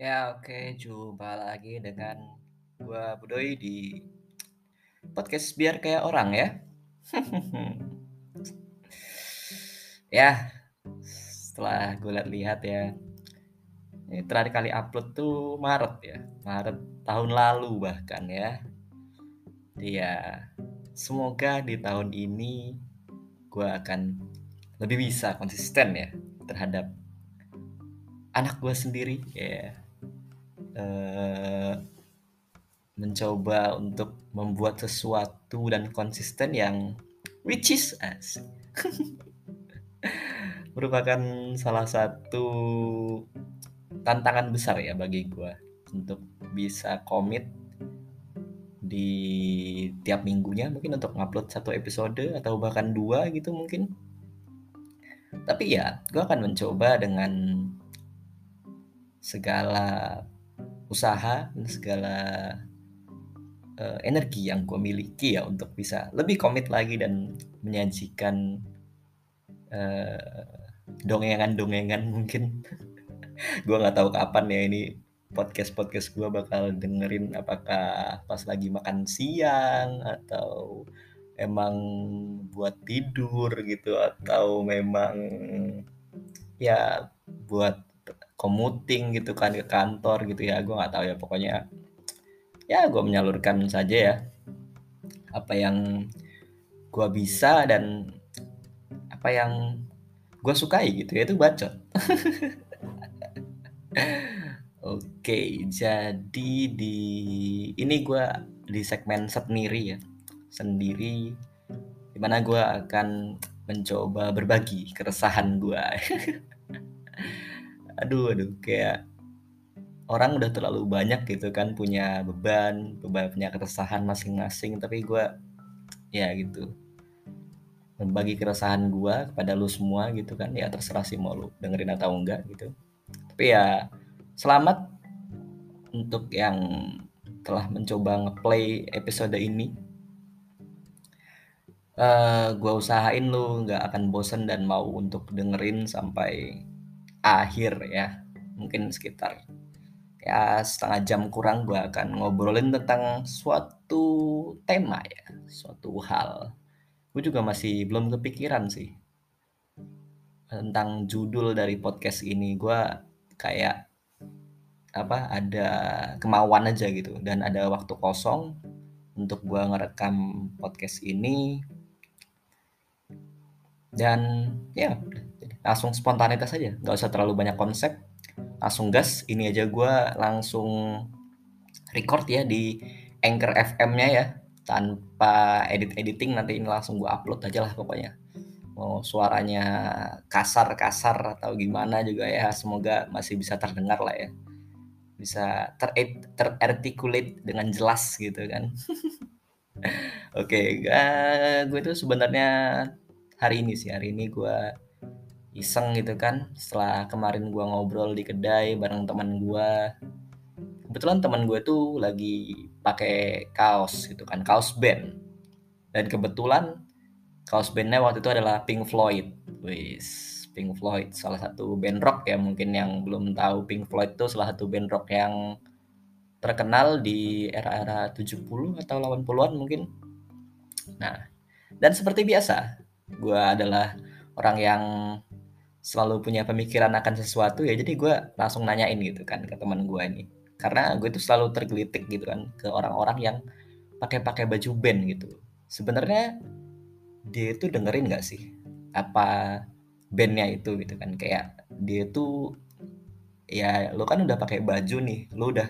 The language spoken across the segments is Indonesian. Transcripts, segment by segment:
Ya, oke, jumpa lagi dengan gua Budoy di podcast biar kayak orang ya. ya, setelah gue lihat-lihat ya, ini terakhir kali upload tuh Maret ya, Maret tahun lalu bahkan ya. Iya, semoga di tahun ini gue akan lebih bisa konsisten ya terhadap anak gue sendiri ya. Uh, mencoba untuk membuat sesuatu dan konsisten yang which is asik. merupakan salah satu tantangan besar ya bagi gue untuk bisa komit di tiap minggunya mungkin untuk ngupload satu episode atau bahkan dua gitu mungkin tapi ya gue akan mencoba dengan segala usaha dan segala uh, energi yang gue miliki ya untuk bisa lebih komit lagi dan menyajikan uh, dongengan-dongengan mungkin. Gue nggak tahu kapan ya ini podcast podcast gue bakal dengerin apakah pas lagi makan siang atau emang buat tidur gitu atau memang ya buat commuting gitu kan ke kantor gitu ya. Gue nggak tahu ya pokoknya ya gue menyalurkan saja ya apa yang gue bisa dan apa yang gue sukai gitu ya itu bacot. Oke jadi di ini gue di segmen sendiri ya sendiri di mana gue akan mencoba berbagi keresahan gue aduh aduh kayak orang udah terlalu banyak gitu kan punya beban beban punya keresahan masing-masing tapi gue ya gitu. Membagi keresahan gue kepada lu semua gitu kan ya terserah sih mau lu dengerin atau enggak gitu. Tapi ya selamat untuk yang telah mencoba ngeplay episode ini. Uh, eh, gue usahain lu nggak akan bosen dan mau untuk dengerin sampai akhir ya. Mungkin sekitar ya setengah jam kurang gue akan ngobrolin tentang suatu tema ya suatu hal. Gue juga masih belum kepikiran sih tentang judul dari podcast ini. Gue kayak apa ada kemauan aja gitu dan ada waktu kosong untuk gue ngerekam podcast ini. Dan ya langsung spontanitas aja. Nggak usah terlalu banyak konsep. Langsung gas. Ini aja gue langsung record ya di Anchor FM-nya ya. Tanpa edit editing nanti ini langsung gue upload aja lah pokoknya. Mau suaranya kasar-kasar atau gimana juga ya semoga masih bisa terdengar lah ya. Bisa ter terarticulate dengan jelas gitu kan. Oke okay, gue tuh sebenarnya hari ini sih hari ini gue iseng gitu kan. Setelah kemarin gue ngobrol di kedai bareng teman gue kebetulan teman gue tuh lagi pakai kaos gitu kan kaos band. Dan kebetulan kaos bandnya waktu itu adalah Pink Floyd. Wis Pink Floyd salah satu band rock ya mungkin yang belum tahu. Pink Floyd itu salah satu band rock yang terkenal di era-era 70 atau 80-an mungkin. Nah dan seperti biasa gue adalah orang yang selalu punya pemikiran akan sesuatu ya jadi gue langsung nanyain gitu kan ke teman gue ini. Karena gue tuh selalu tergelitik gitu kan ke orang-orang yang pakai-pakai baju band gitu. Sebenarnya dia itu dengerin nggak sih apa bandnya itu gitu kan? Kayak dia tuh ya lo kan udah pakai baju nih lo udah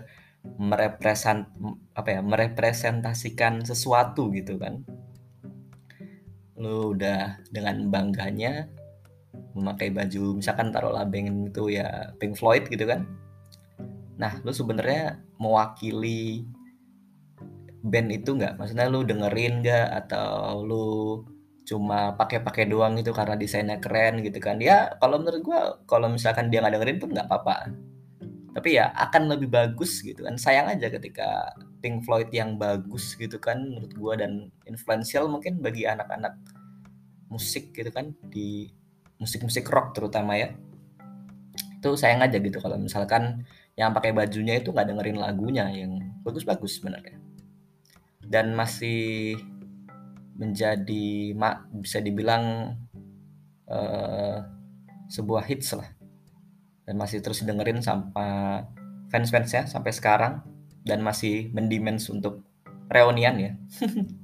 merepresent apa ya merepresentasikan sesuatu gitu kan? Lo udah dengan bangganya memakai baju misalkan taruhlah band itu ya Pink Floyd gitu kan Nah, lu sebenarnya mewakili band itu nggak? Maksudnya lu dengerin nggak atau lu cuma pakai-pakai doang itu karena desainnya keren gitu kan? Ya, kalau menurut gua kalau misalkan dia nggak dengerin pun nggak apa-apa. Tapi ya akan lebih bagus gitu kan. Sayang aja ketika Pink Floyd yang bagus gitu kan menurut gua dan influential mungkin bagi anak-anak musik gitu kan di musik-musik rock terutama ya. Itu sayang aja gitu kalau misalkan yang pakai bajunya itu nggak dengerin lagunya yang bagus-bagus sebenarnya. Dan masih menjadi bisa dibilang uh, sebuah hits lah. Dan masih terus dengerin sampai fans-fansnya sampai sekarang dan masih mendemands untuk reunian ya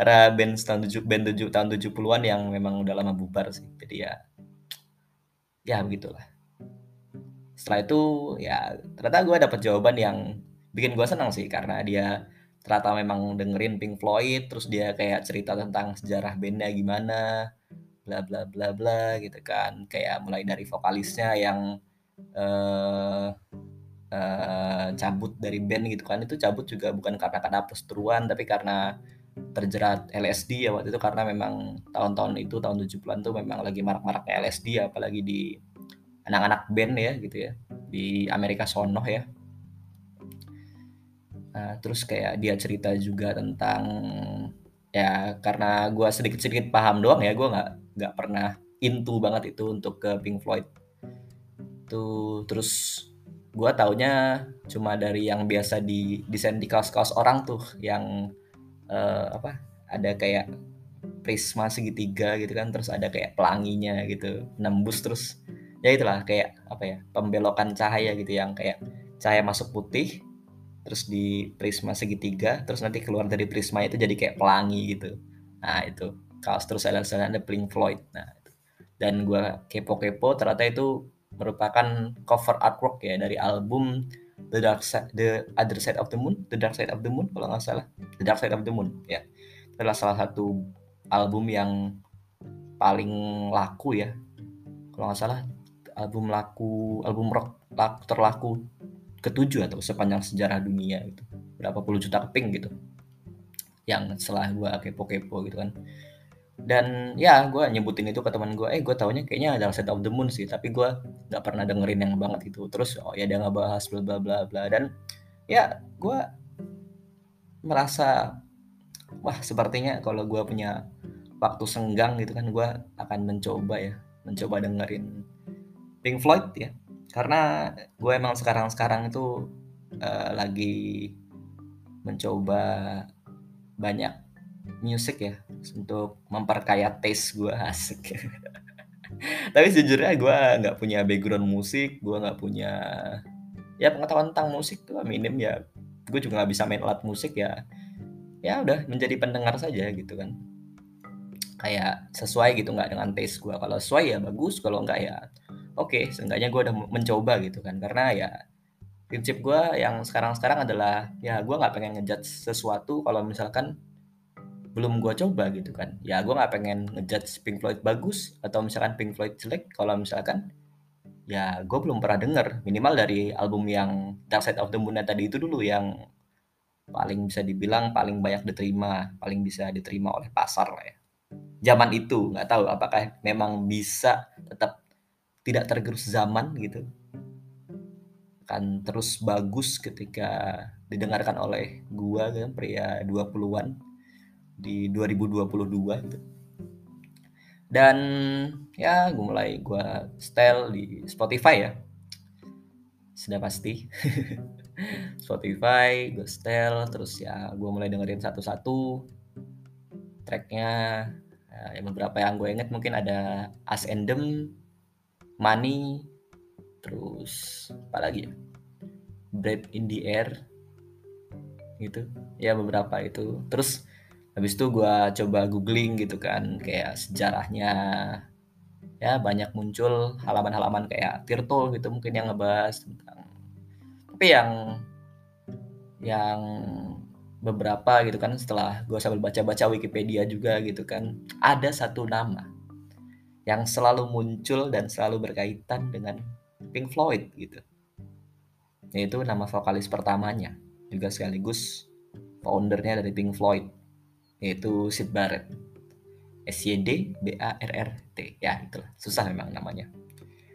era band tahun tujuh band tujuh tahun 70-an yang memang udah lama bubar sih. Jadi ya ya begitulah. Setelah itu ya ternyata gue dapet jawaban yang bikin gue senang sih karena dia ternyata memang dengerin Pink Floyd terus dia kayak cerita tentang sejarah bandnya gimana bla bla bla bla gitu kan kayak mulai dari vokalisnya yang uh, uh, cabut dari band gitu kan itu cabut juga bukan karena karena perseteruan tapi karena terjerat LSD ya waktu itu karena memang tahun-tahun itu tahun 70-an tuh memang lagi marak-maraknya LSD apalagi di anak-anak band ya gitu ya di Amerika sono ya. Nah, terus kayak dia cerita juga tentang ya karena gue sedikit-sedikit paham doang ya gue nggak nggak pernah into banget itu untuk ke Pink Floyd. Tuh terus gue taunya cuma dari yang biasa di desain di kaos-kaos orang tuh yang uh, apa ada kayak prisma segitiga gitu kan terus ada kayak pelanginya gitu nembus terus. Ya itulah kayak apa ya pembelokan cahaya gitu yang kayak cahaya masuk putih terus di prisma segitiga terus nanti keluar dari prisma itu jadi kayak pelangi gitu. Nah itu. Kaos terus ada ada Pink Floyd. Nah itu. dan gue kepo-kepo ternyata itu merupakan cover artwork ya dari album The Dark Side, The Other Side of the Moon, The Dark Side of the Moon kalau nggak salah, The Dark Side of the Moon ya. Itu adalah salah satu album yang paling laku ya. Kalau nggak salah album laku, album rock laku, terlaku ketujuh atau sepanjang sejarah dunia gitu berapa puluh juta keping gitu yang setelah gue kepo-kepo gitu kan dan ya gue nyebutin itu ke teman gue eh gue taunya kayaknya adalah set of the moon sih tapi gue nggak pernah dengerin yang banget itu terus oh ya dia nggak bahas bla bla bla bla. Dan ya gue merasa wah sepertinya kalau gue punya waktu senggang gitu kan gue akan mencoba ya mencoba dengerin Pink Floyd ya. Karena gue emang sekarang-sekarang itu uh, lagi mencoba banyak musik ya untuk memperkaya taste gue asik tapi sejujurnya gue nggak punya background musik gue nggak punya ya pengetahuan tentang musik tuh minim ya gue juga nggak bisa main alat musik ya ya udah menjadi pendengar saja gitu kan. Kayak sesuai gitu nggak dengan taste gue kalau sesuai ya bagus kalau nggak ya oke okay, seenggaknya gue udah mencoba gitu kan. Karena ya prinsip gue yang sekarang-sekarang adalah ya gue nggak pengen ngejudge sesuatu kalau misalkan belum gue coba gitu kan. Ya gue nggak pengen ngejudge Pink Floyd bagus atau misalkan Pink Floyd jelek. Kalau misalkan ya gue belum pernah denger. Minimal dari album yang Dark Side of the Moon tadi itu dulu yang paling bisa dibilang paling banyak diterima paling bisa diterima oleh pasar lah ya. Zaman itu nggak tahu apakah memang bisa tetap tidak tergerus zaman gitu. Akan terus bagus ketika didengarkan oleh gua kan pria 20-an di 2022 gitu. Dan ya gue mulai gua style di Spotify ya. Sudah pasti. Spotify, gue style terus ya gue mulai dengerin satu-satu tracknya ya, yang beberapa yang gue inget mungkin ada As Endem Money terus apa lagi ya Bread in the Air gitu ya beberapa itu terus habis itu gue coba googling gitu kan kayak sejarahnya ya banyak muncul halaman-halaman kayak Tirto gitu mungkin yang ngebahas tentang tapi yang yang beberapa gitu kan setelah gue sambil baca-baca Wikipedia juga gitu kan ada satu nama yang selalu muncul dan selalu berkaitan dengan Pink Floyd gitu. Yaitu nama vokalis pertamanya, juga sekaligus foundernya dari Pink Floyd, yaitu Sid Barrett. S Y D B A R R T. Ya, itulah. Susah memang namanya.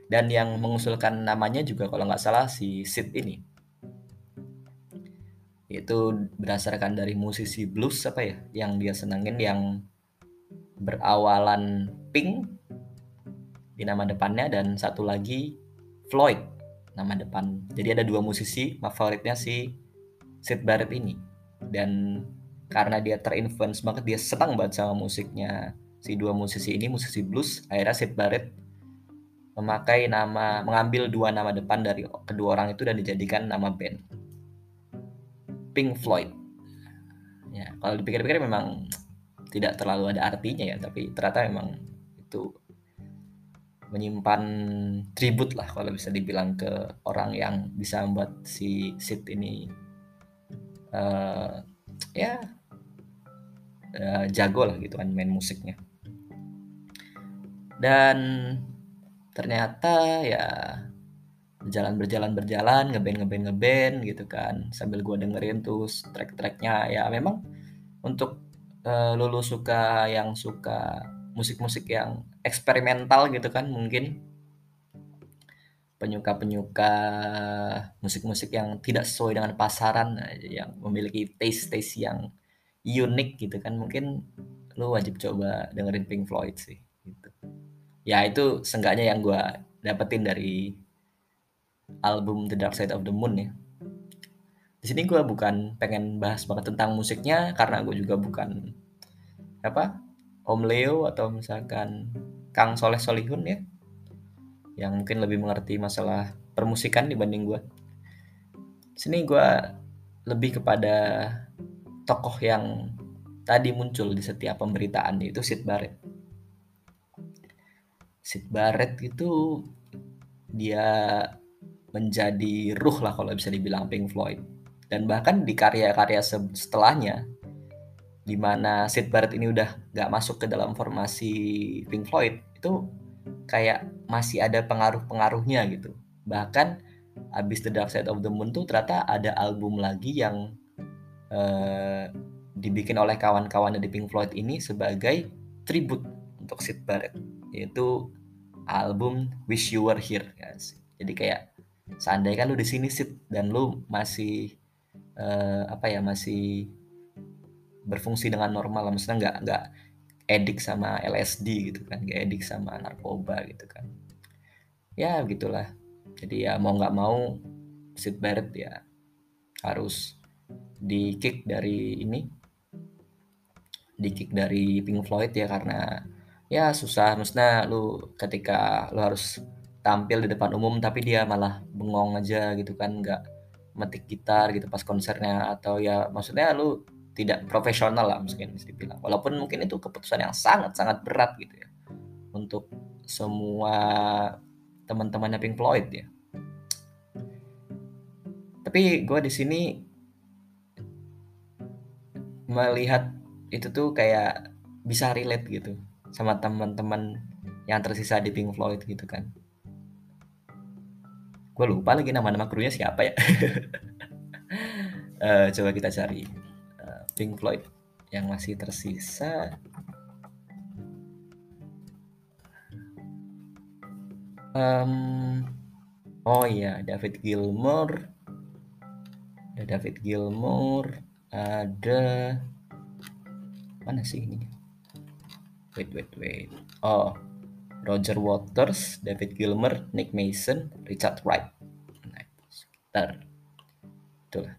Dan yang mengusulkan namanya juga kalau nggak salah si Sid ini. Itu berdasarkan dari musisi blues apa ya yang dia senangin yang berawalan pink di nama depannya dan satu lagi Floyd nama depan. Jadi ada dua musisi favoritnya si Sid Barrett ini. Dan karena dia terinfluence banget, dia senang banget sama musiknya si dua musisi ini, musisi blues, akhirnya Sid Barrett memakai nama, mengambil dua nama depan dari kedua orang itu dan dijadikan nama band. Pink Floyd. Ya, kalau dipikir-pikir memang tidak terlalu ada artinya ya, tapi ternyata memang itu menyimpan tribut lah kalau bisa dibilang ke orang yang bisa membuat si Sid ini uh, ya uh, jago lah gitu kan main musiknya. Dan ternyata ya berjalan berjalan berjalan ngeband ngeband ngeband gitu kan. Sambil gue dengerin tuh track-tracknya. Ya memang untuk uh, lulu suka yang suka musik-musik yang eksperimental gitu kan mungkin. Penyuka-penyuka musik-musik yang tidak sesuai dengan pasaran yang memiliki taste-taste yang unik gitu kan. Mungkin lu wajib coba dengerin Pink Floyd sih gitu. Ya itu seenggaknya yang gue dapetin dari album The Dark Side of the Moon ya. Di sini gue bukan pengen bahas banget tentang musiknya karena gue juga bukan apa Om Leo atau misalkan Kang Soleh Solihun ya yang mungkin lebih mengerti masalah permusikan dibanding gue sini gue lebih kepada tokoh yang tadi muncul di setiap pemberitaan yaitu Sid Barrett. Sid Barrett itu dia menjadi ruh lah kalau bisa dibilang Pink Floyd. Dan bahkan di karya-karya setelahnya di mana Sid Barrett ini udah gak masuk ke dalam formasi Pink Floyd itu kayak masih ada pengaruh-pengaruhnya gitu. Bahkan abis The Dark Side of the Moon tuh ternyata ada album lagi yang uh, dibikin oleh kawan-kawan di Pink Floyd ini sebagai tribute untuk Sid Barrett yaitu album Wish You Were Here guys. jadi kayak seandainya kan lu di sini Sid dan lu masih uh, apa ya masih berfungsi dengan normal maksudnya nggak nggak edik sama LSD gitu kan nggak edik sama narkoba gitu kan ya begitulah jadi ya mau nggak mau Sid Barrett ya harus di kick dari ini di kick dari Pink Floyd ya karena ya susah. Maksudnya lu ketika lu harus tampil di depan umum tapi dia malah bengong aja gitu kan nggak metik gitar gitu pas konsernya. Atau ya maksudnya lu tidak profesional lah mungkin bisa dibilang. Walaupun mungkin itu keputusan yang sangat sangat berat gitu ya untuk semua teman-temannya Pink Floyd ya. Tapi gue di sini melihat itu tuh kayak bisa relate gitu sama teman-teman yang tersisa di Pink Floyd gitu kan. Gue lupa lagi nama-nama krunya siapa ya. Uh, coba kita cari Pink Floyd yang masih tersisa. Um, oh iya David Gilmour. Ada David Gilmour ada mana sih ini? Wait wait wait. Oh Roger Waters David Gilmour Nick Mason Richard Wright. Nah, sekitar itulah.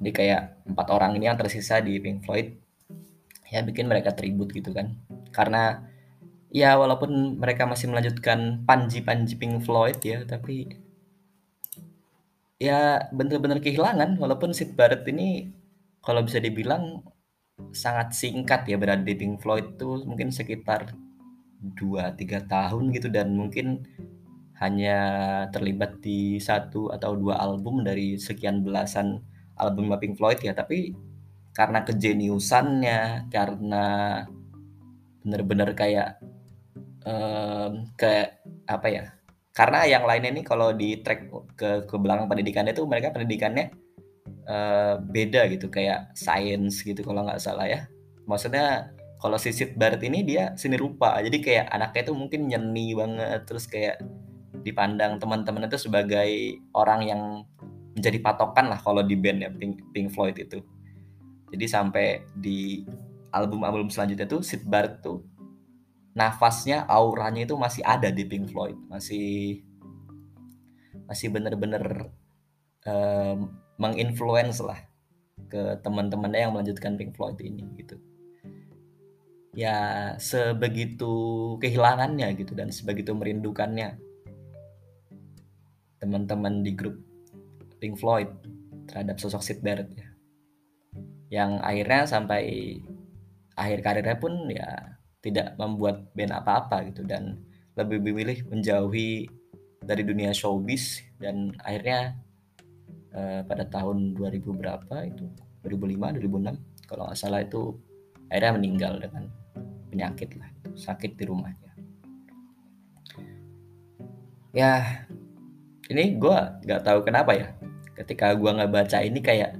Jadi kayak empat orang ini yang tersisa di Pink Floyd ya bikin mereka tribut gitu kan. Karena ya walaupun mereka masih melanjutkan panji-panji Pink Floyd ya tapi ya bener-bener kehilangan. Walaupun Sid Barrett ini kalau bisa dibilang sangat singkat ya berada di Pink Floyd tuh mungkin sekitar 2-3 tahun gitu. Dan mungkin hanya terlibat di satu atau dua album dari sekian belasan album Pink Floyd ya. Tapi karena kejeniusannya karena bener-bener kayak um, ke apa ya? Karena yang lainnya nih kalau di track ke ke belakang pendidikannya itu mereka pendidikannya uh, beda gitu kayak science gitu kalau nggak salah ya maksudnya kalau si Sid Barrett ini dia seni rupa jadi kayak anaknya itu mungkin nyeni banget terus kayak dipandang teman-teman itu sebagai orang yang menjadi patokan lah kalau di band ya Pink, Pink Floyd itu. Jadi sampai di album-album selanjutnya tuh Sid Barrett tuh nafasnya, auranya itu masih ada di Pink Floyd, masih masih bener-bener uh, menginfluence lah ke teman-temannya yang melanjutkan Pink Floyd ini gitu. Ya sebegitu kehilangannya gitu dan sebegitu merindukannya teman-teman di grup Pink Floyd terhadap sosok Sid Barrett ya. Yang akhirnya sampai akhir karirnya pun ya tidak membuat band apa-apa gitu dan lebih memilih menjauhi dari dunia showbiz dan akhirnya uh, pada tahun 2000 berapa itu? 2005 2006 kalau nggak salah itu akhirnya meninggal dengan penyakit lah sakit di rumahnya. Ya ini gue nggak tahu kenapa ya. Ketika gue nggak baca ini kayak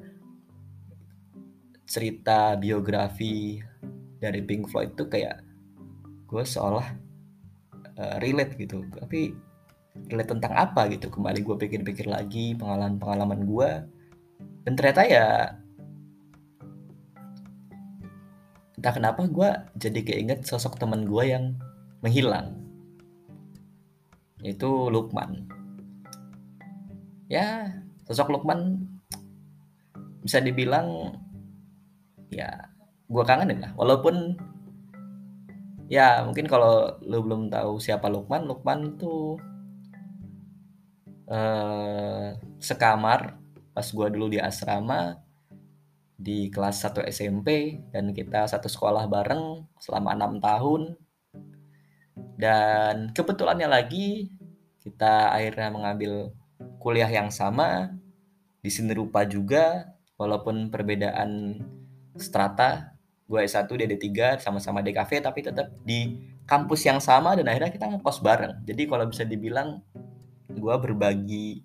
cerita biografi dari Pink Floyd tuh kayak gue seolah uh, relate gitu. Tapi relate tentang apa gitu kembali gue pikir-pikir lagi pengalaman-pengalaman gue dan ternyata ya entah kenapa gue jadi keinget sosok teman gue yang menghilang. Yaitu Lukman. Ya sosok Lukman bisa dibilang ya gue kangenin lah. Walaupun ya mungkin kalau lo belum tahu siapa Lukman Lukman tuh eh, sekamar pas gue dulu di asrama di kelas 1 SMP dan kita satu sekolah bareng selama enam tahun. Dan kebetulannya lagi kita akhirnya mengambil kuliah yang sama di sini rupa juga walaupun perbedaan strata. Gue S1 dia D3 sama-sama DKV tapi tetap di kampus yang sama dan akhirnya kita ngekos bareng. Jadi kalau bisa dibilang gue berbagi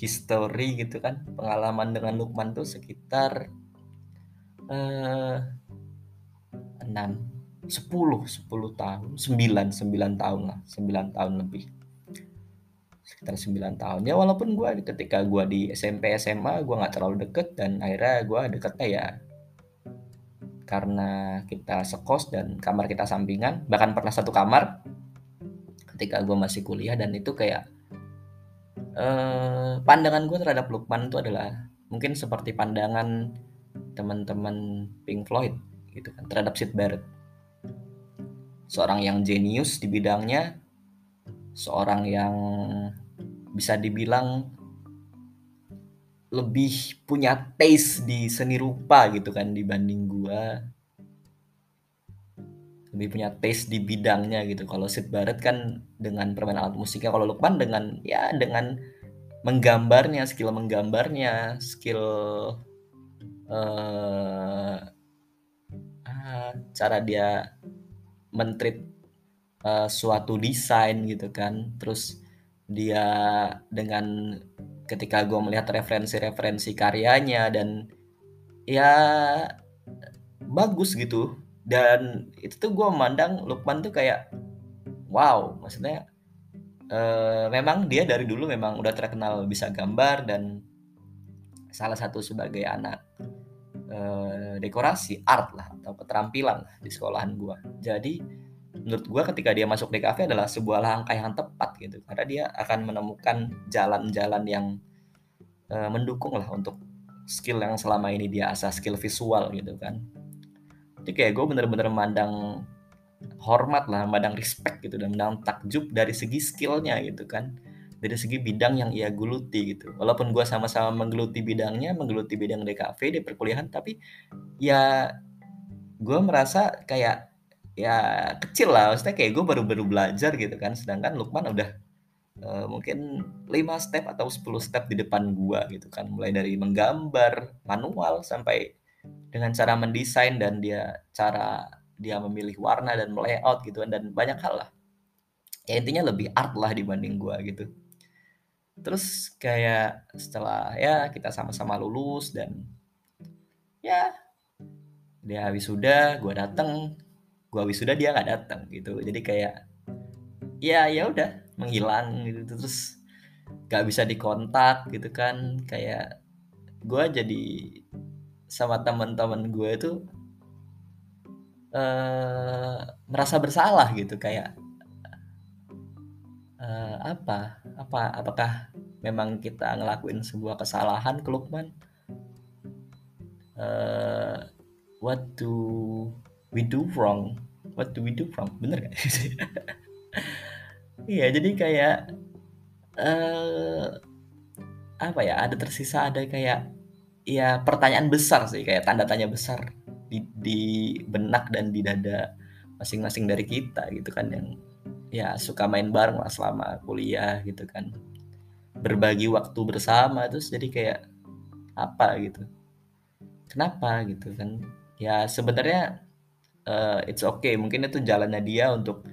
history gitu kan pengalaman dengan Lukman tuh sekitar eh, 6 10 10 tahun 9 9 tahun lah 9 tahun lebih. Sekitar 9 tahun. Ya walaupun gue ketika gue di SMP SMA gue nggak terlalu deket dan akhirnya gue deketnya ya karena kita sekos dan kamar kita sampingan bahkan pernah satu kamar ketika gue masih kuliah dan itu kayak eh, pandangan gue terhadap Lukman itu adalah mungkin seperti pandangan teman-teman Pink Floyd gitu kan terhadap Sid Barrett. Seorang yang jenius di bidangnya seorang yang bisa dibilang lebih punya taste di seni rupa gitu kan dibanding gua lebih punya taste di bidangnya gitu. Kalau Sid Barrett kan dengan permainan alat musiknya kalau Lukman dengan ya dengan menggambarnya skill menggambarnya skill uh, cara dia mentrit uh, suatu desain gitu kan. Terus dia dengan ketika gue melihat referensi-referensi karyanya dan ya bagus gitu dan itu tuh gue memandang Lukman tuh kayak wow maksudnya uh, memang dia dari dulu memang udah terkenal bisa gambar dan salah satu sebagai anak uh, dekorasi art lah atau keterampilan lah di sekolahan gue jadi menurut gue ketika dia masuk DKV adalah sebuah langkah yang tepat gitu. Karena dia akan menemukan jalan-jalan yang uh, mendukung lah untuk skill yang selama ini dia asah skill visual gitu kan jadi kayak gue bener-bener memandang hormat lah memandang respect gitu dan memandang takjub dari segi skillnya gitu kan. Dari segi bidang yang ia geluti gitu. Walaupun gue sama-sama menggeluti bidangnya menggeluti bidang DKV di perkuliahan tapi ya gue merasa kayak ya kecil lah. Maksudnya kayak gue baru-baru belajar gitu kan. Sedangkan Lukman udah uh, mungkin 5 step atau 10 step di depan gue gitu kan. Mulai dari menggambar manual sampai dengan cara mendesain dan dia cara dia memilih warna dan layout gitu kan dan banyak hal lah. Ya intinya lebih art lah dibanding gue gitu. Terus kayak setelah ya kita sama-sama lulus dan ya dia wisuda gue dateng. Gua wisuda dia nggak datang gitu. Jadi kayak ya ya udah menghilang gitu. Terus nggak bisa dikontak gitu kan. Kayak gua jadi sama teman-teman gue itu uh, merasa bersalah gitu kayak uh, apa apa apakah memang kita ngelakuin sebuah kesalahan ke Lukman? Uh, what do we do wrong? What do we do wrong? Bener gak iya jadi kayak uh, apa ya ada tersisa ada kayak ya pertanyaan besar sih kayak tanda tanya besar di, di benak dan di dada masing-masing dari kita gitu kan yang ya suka main bareng lah selama kuliah gitu kan. Berbagi waktu bersama terus jadi kayak apa gitu. Kenapa gitu kan? Ya sebenarnya uh, it's okay mungkin itu jalannya dia untuk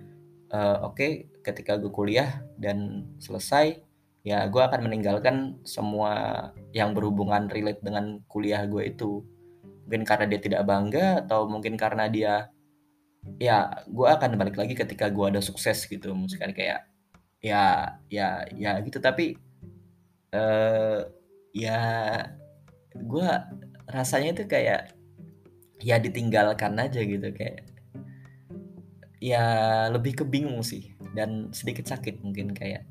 uh, oke okay, ketika gue kuliah dan selesai ya gue akan meninggalkan semua yang berhubungan relate dengan kuliah gue itu. Mungkin karena dia tidak bangga atau mungkin karena dia ya gue akan balik lagi ketika gue ada sukses gitu. Misalkan kayak ya ya ya gitu. Tapi uh, ya gue rasanya itu kayak ya ditinggalkan aja gitu. Kayak ya lebih kebingung sih dan sedikit sakit mungkin kayak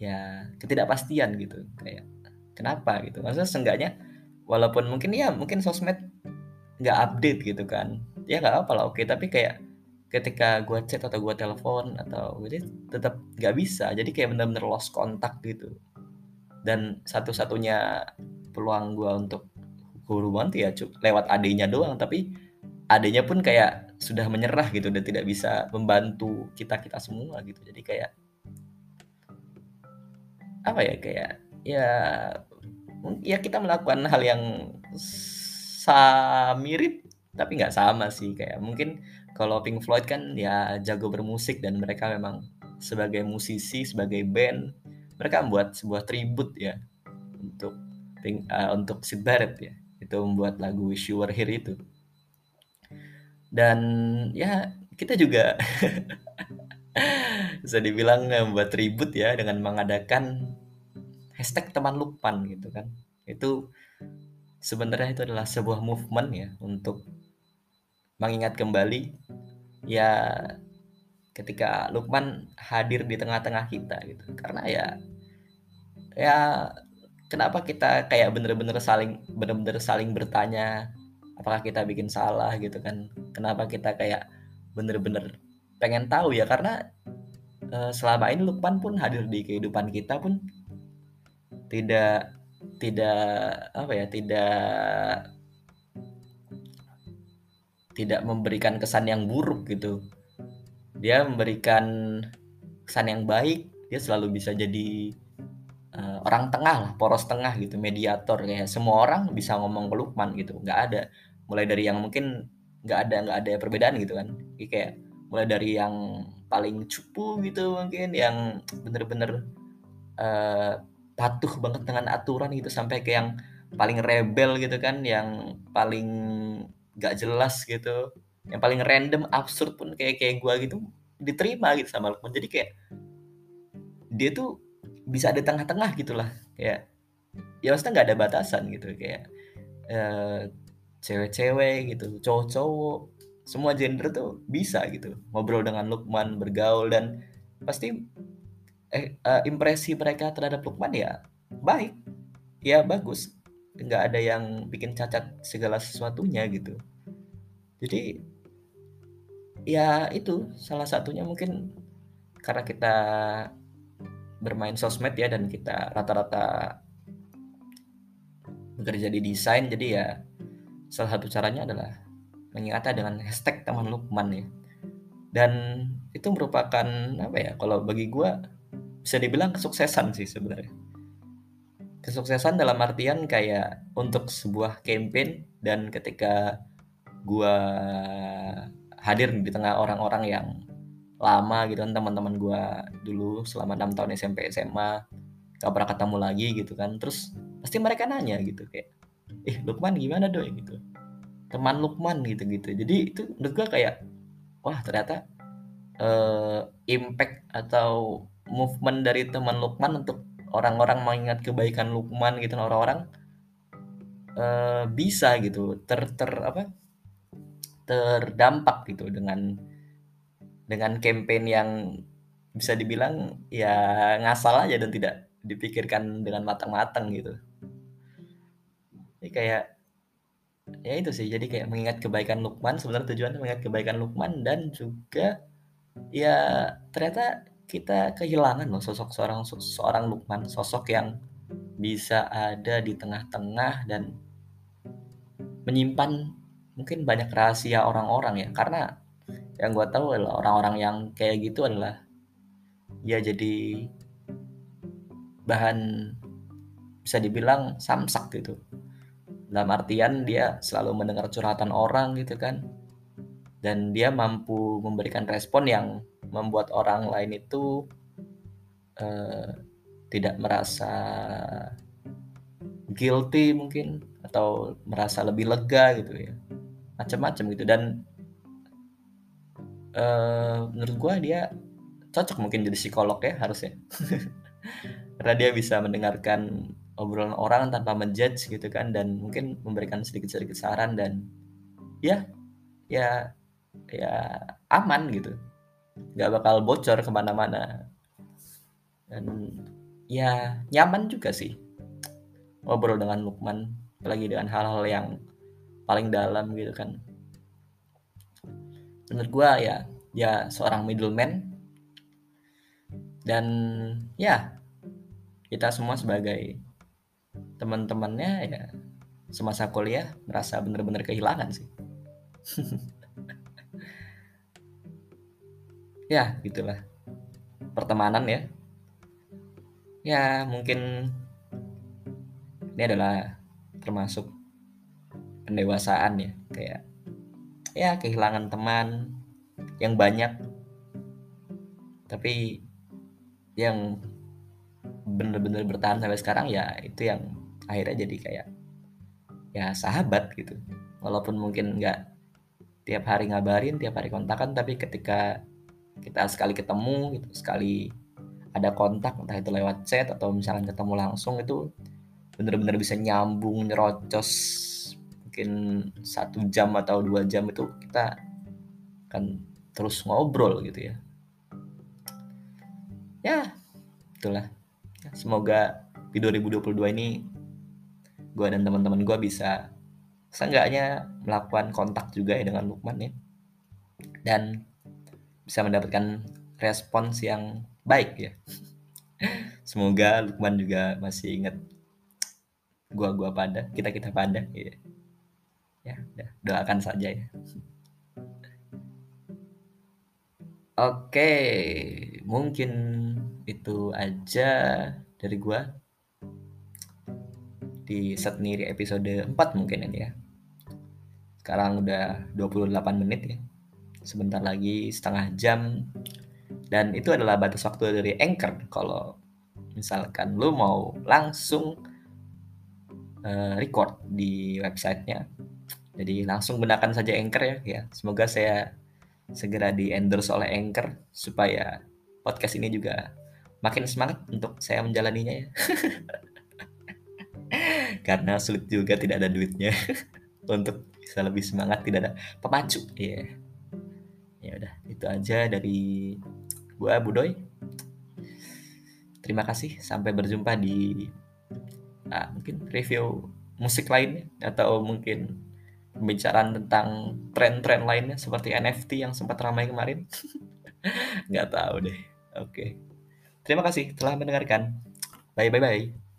ya ketidakpastian gitu. Kayak kenapa gitu? Maksudnya seenggaknya walaupun mungkin ya mungkin sosmed nggak update gitu kan. Ya nggak apa lah oke. Tapi kayak ketika gue chat atau gue telepon atau jadi tetap nggak bisa. Jadi kayak bener-bener lost kontak gitu. Dan satu-satunya peluang gue untuk hubungan ya lewat adanya doang. Tapi adanya pun kayak sudah menyerah gitu dan tidak bisa membantu kita kita semua gitu. Jadi kayak apa ya kayak ya ya kita melakukan hal yang sa mirip tapi nggak sama sih. Kayak mungkin kalau Pink Floyd kan ya jago bermusik dan mereka memang sebagai musisi sebagai band mereka membuat sebuah tribut ya untuk Pink, uh, untuk Sid Barrett ya. Itu membuat lagu Wish You Were Here itu. Dan ya kita juga bisa dibilang membuat ribut ya dengan mengadakan hashtag teman Lukman gitu kan. Itu sebenarnya itu adalah sebuah movement ya untuk mengingat kembali ya ketika Lukman hadir di tengah-tengah kita gitu. Karena ya ya kenapa kita kayak bener-bener saling bener-bener saling bertanya apakah kita bikin salah gitu kan? Kenapa kita kayak bener-bener pengen tahu ya karena uh, selama ini Lukman pun hadir di kehidupan kita pun tidak tidak apa ya tidak tidak memberikan kesan yang buruk gitu. Dia memberikan kesan yang baik dia selalu bisa jadi uh, orang tengah lah poros tengah gitu mediator. Kayak semua orang bisa ngomong ke Lukman gitu nggak ada. Mulai dari yang mungkin nggak ada nggak ada perbedaan gitu kan. Kayak mulai dari yang paling cupu gitu mungkin yang bener-bener uh, patuh banget dengan aturan gitu sampai ke yang paling rebel gitu kan yang paling gak jelas gitu yang paling random absurd pun kayak kayak gue gitu diterima gitu sama Lukman. Jadi kayak dia tuh bisa ada tengah-tengah gitulah kayak ya maksudnya nggak ada batasan gitu kayak uh, cewek-cewek gitu cowok-cowok semua gender tuh bisa gitu. Ngobrol dengan Lukman bergaul dan pasti eh, uh, impresi mereka terhadap Lukman ya baik. Ya bagus. Nggak ada yang bikin cacat segala sesuatunya gitu. Jadi ya itu salah satunya mungkin karena kita bermain sosmed ya dan kita rata-rata bekerja di desain jadi ya salah satu caranya adalah mengingatnya dengan hashtag teman Lukman ya. Dan itu merupakan apa ya kalau bagi gue bisa dibilang kesuksesan sih sebenarnya. Kesuksesan dalam artian kayak untuk sebuah campaign dan ketika gue hadir di tengah orang-orang yang lama gitu kan teman-teman gue dulu selama enam tahun SMP SMA gak pernah ketemu lagi gitu kan. Terus pasti mereka nanya gitu kayak eh Lukman gimana doi? Gitu teman Lukman gitu-gitu jadi itu menurut gue kayak wah ternyata uh, impact atau movement dari teman Lukman untuk orang-orang mengingat kebaikan Lukman gitu orang-orang uh, bisa gitu ter ter apa terdampak gitu dengan dengan campaign yang bisa dibilang ya ngasal aja dan tidak dipikirkan dengan matang-matang gitu. Jadi kayak ya itu sih, jadi kayak mengingat kebaikan Lukman, sebenarnya tujuannya mengingat kebaikan Lukman dan juga ya ternyata kita kehilangan loh sosok seorang seorang Lukman, sosok yang bisa ada di tengah-tengah dan menyimpan mungkin banyak rahasia orang-orang ya. Karena yang gue tahu adalah orang-orang yang kayak gitu adalah ya jadi bahan bisa dibilang samsak gitu dalam artian dia selalu mendengar curhatan orang gitu kan. Dan dia mampu memberikan respon yang membuat orang lain itu uh, tidak merasa guilty mungkin atau merasa lebih lega gitu ya. Macam-macam gitu. Dan uh, menurut gue dia cocok mungkin jadi psikolog ya harusnya. Karena dia bisa mendengarkan obrolan orang tanpa menjudge gitu kan dan mungkin memberikan sedikit-sedikit saran dan ya ya ya aman gitu. Nggak bakal bocor ke mana-mana. Dan ya nyaman juga sih ngobrol dengan Lukman apalagi dengan hal-hal yang paling dalam gitu kan. Menurut gue ya ya seorang middleman. Dan ya kita semua sebagai teman-temannya ya semasa kuliah merasa benar-benar kehilangan sih. Ya gitulah. Pertemanan ya. Ya mungkin ini adalah termasuk pendewasaan ya kayak ya kehilangan teman yang banyak tapi yang bener-bener bertahan sampai sekarang ya itu yang akhirnya jadi kayak ya sahabat gitu. Walaupun mungkin nggak tiap hari ngabarin tiap hari kontakan tapi ketika kita sekali ketemu gitu sekali ada kontak entah itu lewat chat atau misalnya ketemu langsung itu bener-bener bisa nyambung nyerocos mungkin satu jam atau dua jam itu kita akan terus ngobrol gitu ya. Ya itulah semoga di 2022 ini gue dan teman-teman gue bisa seenggaknya melakukan kontak juga ya dengan Lukman ya. Dan bisa mendapatkan respons yang baik ya. Semoga Lukman juga masih ingat gua gua pada kita kita pada ya ya doakan saja ya. Oke mungkin itu aja dari gua di sendiri episode 4 mungkin ini ya sekarang udah 28 menit ya sebentar lagi setengah jam dan itu adalah batas waktu dari Anchor kalau misalkan lu mau langsung uh, record di websitenya jadi langsung gunakan saja Anchor ya. ya. Semoga saya segera di endorse oleh Anchor supaya podcast ini juga makin semangat untuk saya menjalaninya ya. Karena sulit juga tidak ada duitnya untuk bisa lebih semangat tidak ada pemacu. Iya. Yeah. Ya udah, itu aja dari gua Budoy. Terima kasih sampai berjumpa di uh, mungkin review musik lainnya atau mungkin pembicaraan tentang tren-tren lainnya seperti NFT yang sempat ramai kemarin. Nggak tahu deh. Oke. Terima kasih telah mendengarkan. Bye bye bye.